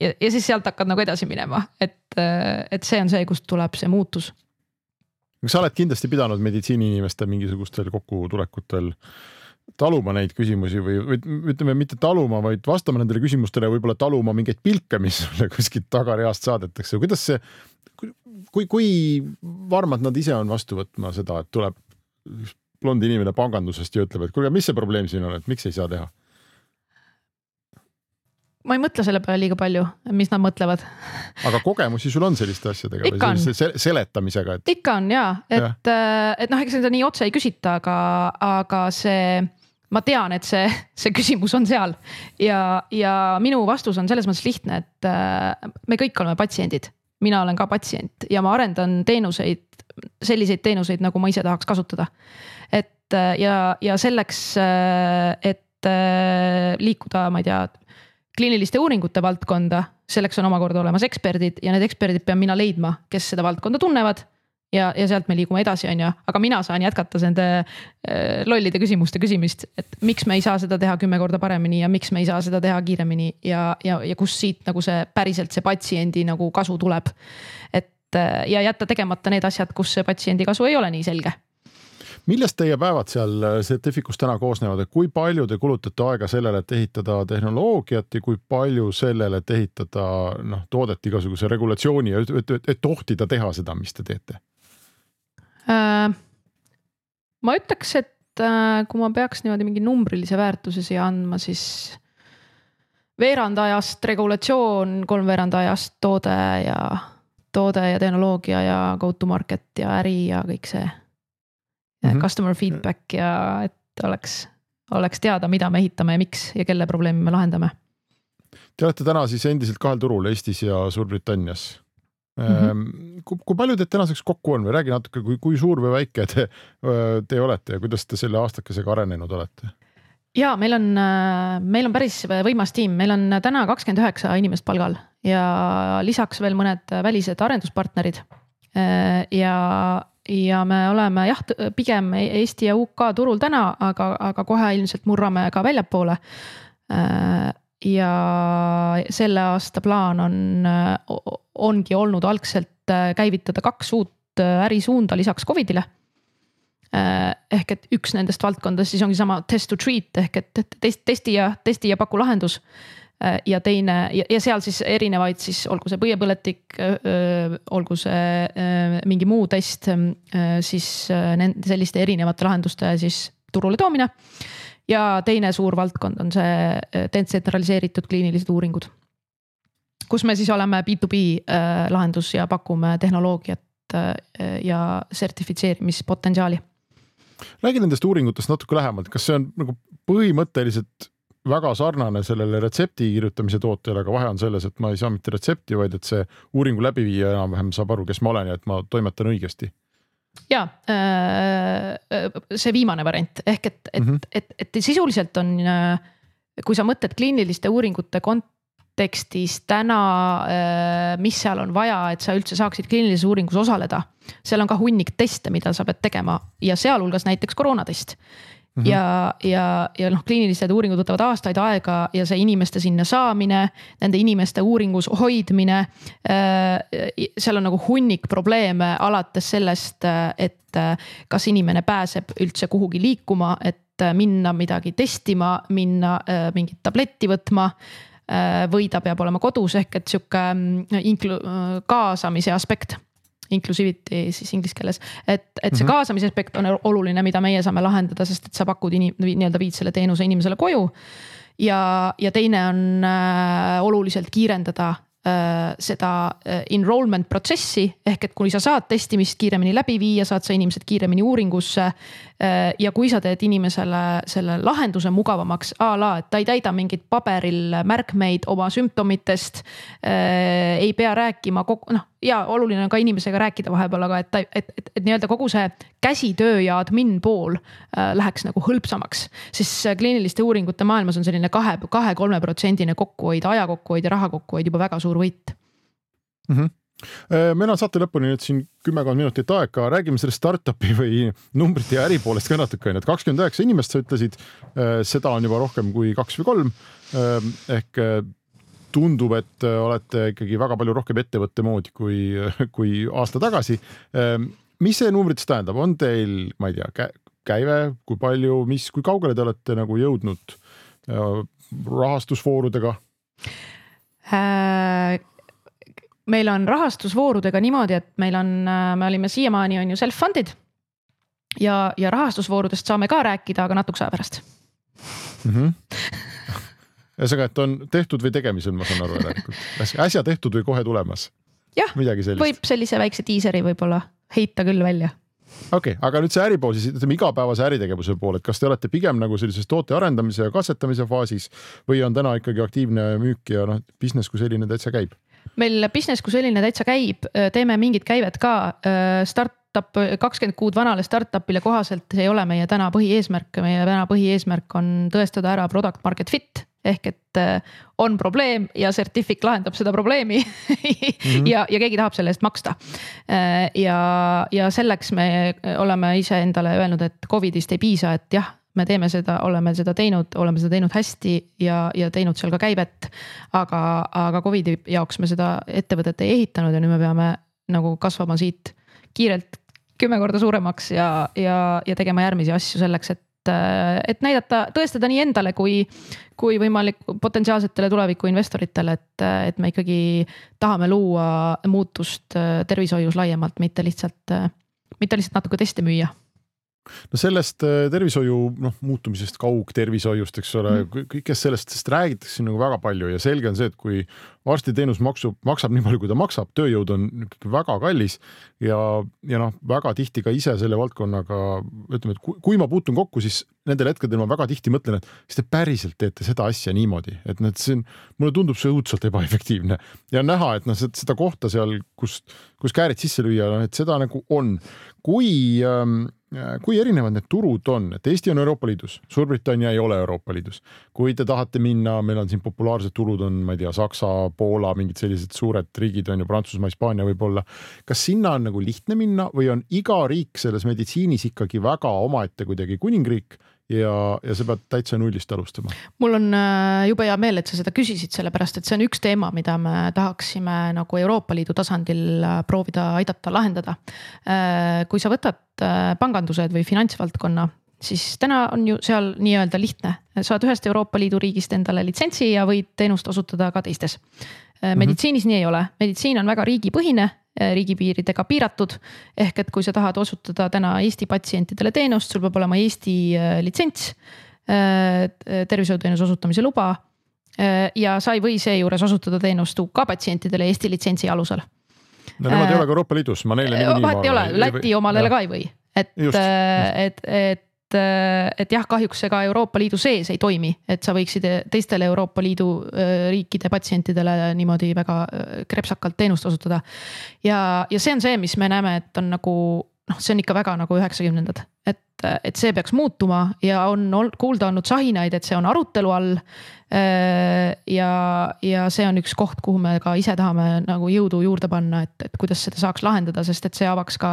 ja, ja siis sealt hakkad nagu edasi minema, et, et see on see, kust tuleb see muutus. sa oled kindlasti pidanud meditsiiniinimeste mingisugustel kokkutulekutel taluma neid küsimusi või, või ütleme, mitte taluma, vaid vastama nendele küsimustele, võib-olla taluma mingeid pilke, mis sulle kuskilt tagareast saadetakse, kuidas see, kui, kui varmad nad ise on vastu võtma seda, et tuleb blond inimene pangandusest ja ütleb, et kuulge, mis see probleem siin on, et miks ei saa teha? Ma ei mõtle selle peale liiga palju, mis nad mõtlevad. aga kogemusi sul on selliste asjadega Ikka või sellise seletamisega, et? ikka on ja, et, et noh, ega seda nii otse ei küsita, aga, aga see, ma tean, et see, see küsimus on seal ja, ja minu vastus on selles mõttes lihtne, et äh, me kõik oleme patsiendid. mina olen ka patsient ja ma arendan teenuseid, selliseid teenuseid, nagu ma ise tahaks kasutada. et ja, ja selleks, et liikuda, ma ei tea kliiniliste uuringute valdkonda, selleks on omakorda olemas eksperdid ja need eksperdid pean mina leidma, kes seda valdkonda tunnevad. ja, ja sealt me liigume edasi, on ju, aga mina saan jätkata nende äh, lollide küsimuste küsimist, et miks me ei saa seda teha kümme korda paremini ja miks me ei saa seda teha kiiremini ja, ja, ja kust siit nagu see päriselt see patsiendi nagu kasu tuleb. et äh, ja jätta tegemata need asjad, kus see patsiendi kasu ei ole nii selge millest teie päevad seal Certificus täna koosnevad, et kui palju te kulutate aega sellele, et ehitada tehnoloogiat ja kui palju sellele, et ehitada noh, toodet igasuguse regulatsiooni ja et, et, et tohtida teha seda, mis te teete? ma ütleks, et kui ma peaks niimoodi mingi numbrilise väärtuse siia andma, siis veerand ajast regulatsioon, kolmveerand ajast toode ja, toode ja tehnoloogia ja go to market ja äri ja kõik see mm. -hmm. Customer feedback ja et oleks, oleks teada, mida me ehitame ja miks ja kelle probleemi me lahendame. Te olete täna siis endiselt kahel turul Eestis ja Suurbritannias Mm -hmm. kui, kui palju teid tänaseks kokku on või räägi natuke, kui, kui suur või väike te, te olete ja kuidas te selle aastakesega arenenud olete? ja meil on, meil on päris võimas tiim, meil on täna kakskümmend üheksa inimest palgal ja lisaks veel mõned välised arenduspartnerid. ja, ja me oleme jah, pigem Eesti ja UK turul täna, aga, aga kohe ilmselt murrame ka väljapoole ja selle aasta plaan on, ongi olnud algselt äh, käivitada kaks uut äh, ärisuunda lisaks Covidile. Äh, ehk et üks nendest valdkondadest siis ongi sama test to treat ehk et test, testi ja, testi ja paku lahendus. Ja teine ja, ja seal siis erinevaid siis olgu see põiepõletik, olgu see mingi muu test, siis nende selliste erinevate lahenduste siis turule toomine ja teine suur valdkond on see äh, detsentraliseeritud kliinilised uuringud. kus me siis oleme B2B äh, lahendus ja pakume tehnoloogiat äh, ja sertifitseerimispotentsiaali. räägi nendest uuringutest natuke lähemalt, kas see on nagu põhimõtteliselt väga sarnane sellele retsepti kirjutamise tootele, aga vahe on selles, et ma ei saa mitte retsepti, vaid et see uuringu läbiviija enam-vähem saab aru, kes ma olen ja et ma toimetan õigesti ja äh, see viimane variant ehk et, et mm, -hmm. et, et, sisuliselt on, äh, kui sa mõtled kliiniliste uuringute kontekstis täna, äh, mis seal on vaja, et sa üldse saaksid kliinilises uuringus osaleda. seal on ka hunnik teste, mida sa pead tegema ja sealhulgas näiteks koroonatest Mm -hmm. ja, ja, ja noh, kliinilised uuringud võtavad aastaid aega ja see inimeste sinna saamine, nende inimeste uuringus hoidmine äh,. seal on nagu hunnik probleeme alates sellest, et äh, kas inimene pääseb üldse kuhugi liikuma, et äh, minna midagi testima, minna äh, mingit tabletti võtma äh, või ta peab olema kodus, ehk et sihuke mm, inklu-, kaasamise aspekt inclusivity siis inglise keeles. et, et see mhm. kaasamise aspekt on oluline, mida meie saame lahendada, sest et sa pakud inim-, nii-öelda viid selle teenuse inimesele koju. ja, ja teine on äh, oluliselt kiirendada Äh, seda äh, enrollment protsessi ehk et kui sa saad testimist kiiremini läbi viia, saad sa inimesed kiiremini uuringusse. Äh, ja kui sa teed inimesele selle lahenduse mugavamaks a la, et ta ei täida mingeid paberil märkmeid oma sümptomitest. ei pea rääkima kogu noh ja oluline on ka inimesega rääkida vahepeal, aga et ta, et, et, et nii-öelda kogu see käsitöö ja admin pool äh, läheks nagu hõlpsamaks. siis kliiniliste uuringute maailmas on selline kahe, kahe-kolme protsendine kokkuhoid, aja kokkuhoid ja raha kokkuhoid juba väga suur võit mm. -hmm meil on saate lõpuni nüüd siin kümmekond minutit aega, räägime sellest startup'i või numbrite ja äri poolest ka natuke onju, et kakskümmend üheksa inimest, sa ütlesid, äh, seda on juba rohkem kui kaks või kolm. ehk tundub, et äh, olete ikkagi väga palju rohkem ettevõtte moodi kui, kui aasta tagasi. Ähm, mis see numbrites tähendab, on teil, ma ei tea, käive, kui palju, mis, kui kaugele te olete nagu jõudnud äh, rahastusvoorudega äh,? Meil on rahastusvoorudega niimoodi, et meil on, äh, me olime siiamaani on ju self-funded ja, ja rahastusvoorudest saame ka rääkida, aga natukese aja pärast mm. -hmm ühesõnaga, et on tehtud või tegemisel, ma saan aru järelikult, äsja tehtud või kohe tulemas. jah, võib sellise väikse diiseri võib-olla heita küll välja okei okay,, aga nüüd see äripool siis ütleme igapäevase äritegevuse pool, et kas te olete pigem nagu sellises toote arendamise ja katsetamise faasis või on täna ikkagi aktiivne müük ja noh, business kui selline täitsa käib? Meil business kui selline täitsa käib, teeme mingit käivet ka, startup, kakskümmend kuud vanale startup'ile kohaselt, see ei ole meie täna põhieesmärk, meie täna põhieesmärk on tõestada ära product market fit ehk et äh, on probleem ja Certific lahendab seda probleemi mm -hmm. ja, ja keegi tahab selle eest maksta. Äh, ja, ja selleks me oleme iseendale öelnud, et Covidist ei piisa, et jah me teeme seda, oleme seda teinud, oleme seda teinud hästi ja, ja teinud seal ka käivet. aga, aga Covidi jaoks me seda ettevõtet ei ehitanud ja nüüd me peame nagu kasvama siit kiirelt kümme korda suuremaks ja, ja, ja tegema järgmisi asju selleks, et et, näidata, tõestada nii endale kui, kui võimalik potentsiaalsetele tuleviku investoritele, et, et me ikkagi tahame luua muutust tervishoius laiemalt, mitte lihtsalt, mitte lihtsalt natuke teste müüa no sellest äh, tervishoiu noh, muutumisest kaugtervishoiust, eks ole mm., kõigest sellest, sest räägitakse nagu väga palju ja selge on see, et kui arstiteenus maksub, maksab nii palju, kui ta maksab, tööjõud on väga kallis ja, ja noh, väga tihti ka ise selle valdkonnaga ütleme, et kui, kui ma puutun kokku, siis nendel hetkedel ma väga tihti mõtlen, et kas te päriselt teete seda asja niimoodi, et need siin, mulle tundub see õudselt ebaefektiivne ja näha, et noh, seda kohta seal, kus, kus käärid sisse lüüa, noh, et seda nagu on. kui ähm, kui erinevad need turud on, et Eesti on Euroopa Liidus, Suurbritannia ei ole Euroopa Liidus. kui te tahate minna, meil on siin populaarsed turud on, ma ei tea, Saksa, Poola, mingid sellised suured riigid on ju, Prantsusmaa, Hispaania võib-olla. kas sinna on nagu lihtne minna või on iga riik selles meditsiinis ikkagi väga omaette kuidagi kuningriik ja, ja sa pead täitsa nullist alustama. mul on äh, jube hea meel, et sa seda küsisid, sellepärast et see on üks teema, mida me tahaksime nagu Euroopa Liidu tasandil äh, proovida aidata lahendada. Äh, kui sa võtad pangandused või finantsvaldkonna, siis täna on ju seal nii-öelda lihtne, saad ühest Euroopa Liidu riigist endale litsentsi ja võid teenust osutada ka teistes. Meditsiinis mm -hmm. nii ei ole, meditsiin on väga riigipõhine Äh, riigipiiridega piiratud. ehk et kui sa tahad osutada täna Eesti patsientidele teenust, sul peab olema Eesti äh, litsents, äh, tervishoiuteenuse osutamise luba. ja sa ei või seejuures osutada teenust UK patsientidele Eesti litsentsi alusel. no nemad ei ole ka Euroopa Liidus, ma neile vahet ei ole, Läti omadele ka ei või, et, et, et et, et jah, kahjuks see ka Euroopa Liidu sees ei toimi, et sa võiksid teistele Euroopa Liidu äh, riikide patsientidele niimoodi väga äh, krepsakalt teenust osutada. ja, ja see on see, mis me näeme, et on nagu noh, see on ikka väga nagu üheksakümnendad, et, et see peaks muutuma ja on kuulda olnud sahinaid, et see on arutelu all. Äh, ja, ja see on üks koht, kuhu me ka ise tahame nagu jõudu juurde panna, et, et kuidas seda saaks lahendada, sest et see avaks ka,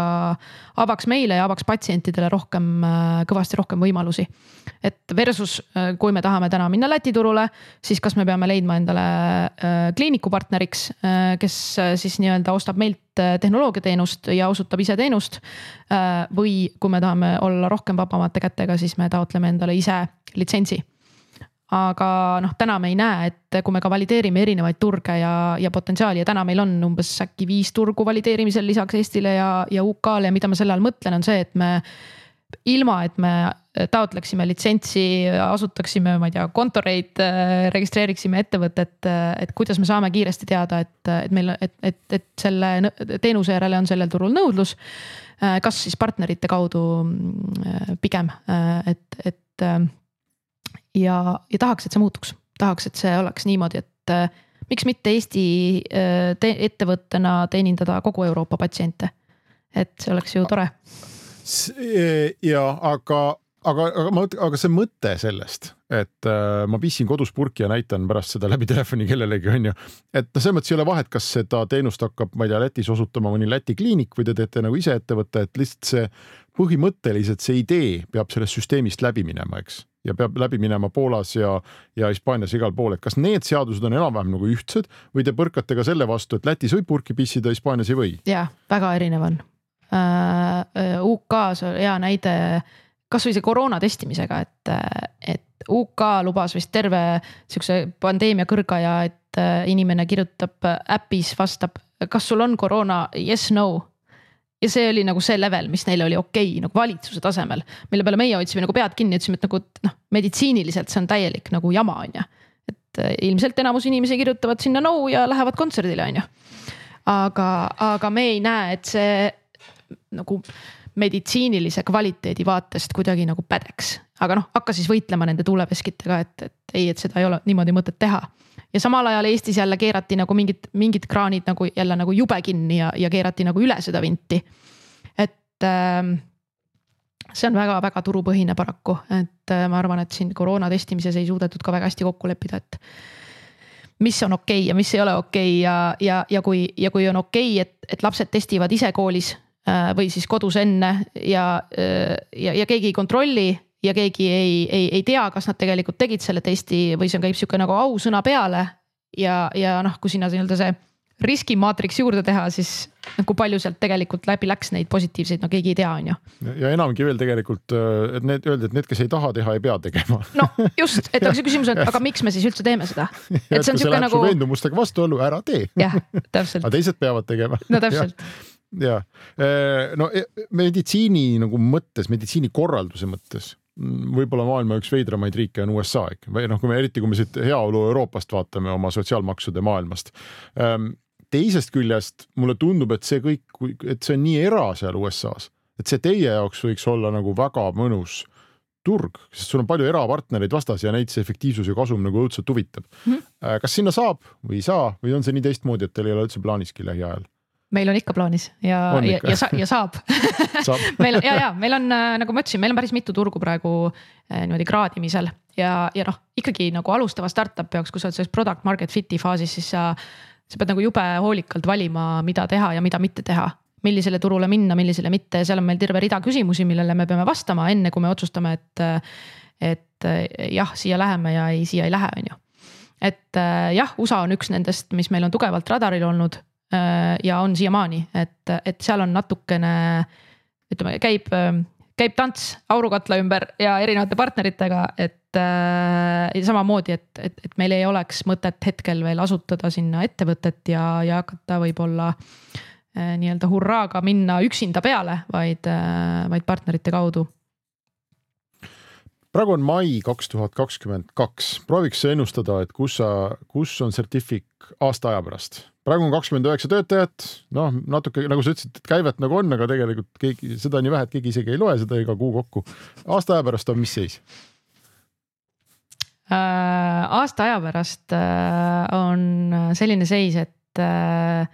avaks meile ja avaks patsientidele rohkem, äh, kõvasti rohkem võimalusi. et versus, äh, kui me tahame täna minna Läti turule, siis kas me peame leidma endale kliinikupartneriks, kes siis nii-öelda ostab meilt tehnoloogiateenust ja osutab ise teenust. või kui me tahame olla rohkem vabamate kätega, siis me taotleme endale ise litsentsi aga noh, täna me ei näe, et kui me ka valideerime erinevaid turge ja, ja potentsiaali ja täna meil on umbes äkki viis turgu valideerimisel lisaks Eestile ja, ja UK-le ja mida ma selle all mõtlen, on see, et me ilma, et me taotleksime litsentsi, asutaksime, ma ei tea, kontoreid, registreeriksime ettevõtet, et kuidas me saame kiiresti teada, et, et meil, et, et, et selle teenuse järele on sellel turul nõudlus. kas siis partnerite kaudu pigem, et, et ja, ja tahaks, et see muutuks, tahaks, et see oleks niimoodi, et miks mitte Eesti te ettevõttena teenindada kogu Euroopa patsiente. et see oleks ju tore. Ja aga, aga, aga ma, aga see mõte sellest, et äh, ma pissin kodus purki ja näitan pärast seda läbi telefoni kellelegi, onju. et noh, selles mõttes ei ole vahet, kas seda teenust hakkab, ma ei tea, Lätis osutama mõni Läti kliinik või te teete nagu ise ettevõtte, et lihtsalt see põhimõtteliselt see idee peab sellest süsteemist läbi minema, eks ja peab läbi minema Poolas ja, ja Hispaanias igal pool, et kas need seadused on enam-vähem nagu ühtsed või te põrkate ka selle vastu, et Lätis võib purki pissida, Hispaanias ei või? ja väga erinev on UK-s hea näide kasvõi see koroona testimisega, et, et UK lubas vist terve siukse pandeemia kõrgaja, et äh, inimene kirjutab äpis, vastab, kas sul on koroona, yes, no ja see oli nagu see level, mis neile oli okei okay, nagu valitsuse tasemel, mille peale meie hoidsime nagu pead kinni, ütlesime, et nagu noh, meditsiiniliselt see on täielik nagu jama, on ju. et äh, ilmselt enamus inimesi kirjutavad sinna no ja lähevad kontserdile, on ju. aga, aga me ei näe, et see nagu meditsiinilise kvaliteedi vaatest kuidagi nagu pädeks. aga noh, hakka siis võitlema nende tuuleveskitega, et, et ei, et seda ei ole niimoodi mõtet teha ja samal ajal Eestis jälle keerati nagu mingid, mingid kraanid nagu jälle nagu jube kinni ja, ja keerati nagu üle seda vinti. et äh, see on väga-väga turupõhine paraku, et äh, ma arvan, et siin koroona testimises ei suudetud ka väga hästi kokku leppida, et mis on okei okay ja mis ei ole okei okay ja, ja, ja kui, ja kui on okei okay,, et, et lapsed testivad ise koolis või siis kodus enne ja, äh, ja, ja keegi ei kontrolli ja keegi ei, ei, ei tea, kas nad tegelikult tegid selle testi või see käib sihuke nagu ausõna peale. ja, ja noh, kui sinna nii-öelda see riskimaatriks juurde teha, siis nagu palju sealt tegelikult läbi läks neid positiivseid, no keegi ei tea, on ju. ja enamgi veel tegelikult, äh, et need öeldi, et need, kes ei taha teha, ei pea tegema. no just, et aga see küsimus on, aga miks me siis üldse teeme seda? et see on siuke nagu. veendumustega vastuollu, ära tee. jah, täpselt. aga teised peavad tegema. no täpselt ja no e, meditsiini nagu mõttes, meditsiinikorralduse mõttes võib-olla maailma üks veidramaid riike on USA ikka või noh, kui me eriti, kui me siit heaolu Euroopast vaatame oma sotsiaalmaksude maailmast. Ehm, teisest küljest mulle tundub, et see kõik, et see on nii era seal USA-s, et see teie jaoks võiks olla nagu väga mõnus turg, sest sul on palju erapartnereid vastas ja neid see efektiivsus ja kasum nagu õudselt huvitab mm. -hmm. kas sinna saab või ei saa või on see nii teistmoodi, et teil ei ole üldse plaaniski lähiajal? Meil on ikka plaanis ja, ja, ja, sa, ja saab, saab. meil ja, ja meil on äh, nagu ma ütlesin, meil on päris mitu turgu praegu äh, niimoodi kraadimisel. Ja, ja noh, ikkagi nagu alustava startup'i jaoks, kui sa oled selles product market fit'i faasis, siis sa, sa pead nagu jube hoolikalt valima, mida teha ja mida mitte teha. Millisele turule minna, millisele mitte, seal on meil terve rida küsimusi, millele me peame vastama, enne kui me otsustame, et, et jah, siia läheme ja ei, siia ei lähe, on ju. et jah, USA on üks nendest, mis meil on tugevalt radaril olnud. Äh, ja on siiamaani, et, et seal on natukene ütleme, käib, käib tants aurukatla ümber ja erinevate partneritega, et äh, samamoodi, et, et, et meil ei oleks mõtet hetkel veel asutada sinna ettevõtet ja, ja hakata võib-olla äh, nii-öelda hurraaga minna üksinda peale, vaid äh,, vaid partnerite kaudu praegu on mai kaks tuhat kakskümmend kaks, prooviks ennustada, et kus sa, kus on Certific aasta aja pärast? praegu on kakskümmend üheksa töötajat, noh, natuke nagu sa ütlesid, et käivet nagu on, aga tegelikult keegi, seda nii vähe, et keegi isegi ei loe seda iga kuu kokku. aasta aja pärast on mis seis äh,? aasta aja pärast äh, on selline seis, et äh,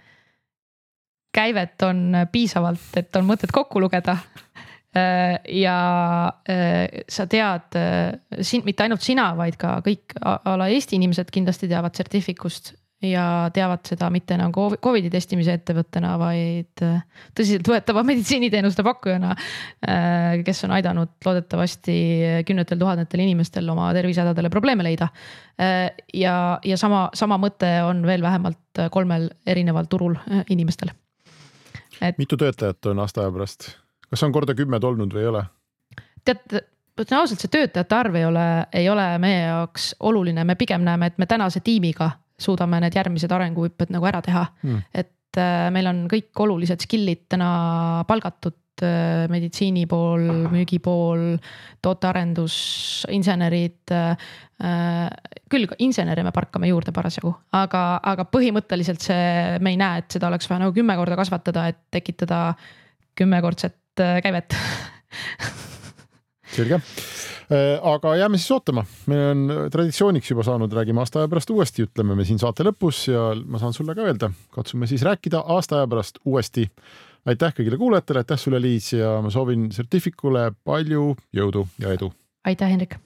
käivet on piisavalt, et on mõtet kokku lugeda ja äh, sa tead, äh, mitte ainult sina, vaid ka kõik a la Eesti inimesed kindlasti teavad Certificust ja teavad seda mitte enam Covidi testimise ettevõttena, vaid äh, tõsiseltvõetava meditsiiniteenuste pakkujana. Äh, kes on aidanud loodetavasti kümnetel tuhandetel inimestel oma tervisehädadele probleeme leida. Äh, ja, ja sama, sama mõte on veel vähemalt kolmel erineval turul inimestel. Et.... mitu töötajat on aasta aja pärast, kas on korda kümmet olnud või ei ole? tead ütlen ausalt, see töötajate arv ei ole, ei ole meie jaoks oluline, me pigem näeme, et me tänase tiimiga suudame need järgmised arenguhüpped nagu ära teha mm.. et äh, meil on kõik olulised skill'id täna palgatud äh, meditsiini pool, müügi pool, tootearendus, insenerid äh,. küll insenere me parkame juurde parasjagu, aga, aga põhimõtteliselt see, me ei näe, et seda oleks vaja nagu kümme korda kasvatada, et tekitada kümnekordset äh, käivet selge Äh, aga jääme siis ootama, meil on traditsiooniks juba saanud, räägime aasta aja pärast uuesti, ütleme me siin saate lõpus ja ma saan sulle ka öelda, katsume siis rääkida aasta aja pärast uuesti. aitäh kõigile kuulajatele, aitäh sulle, Liis ja ma soovin Certificule palju jõudu ja edu. aitäh, Hendrik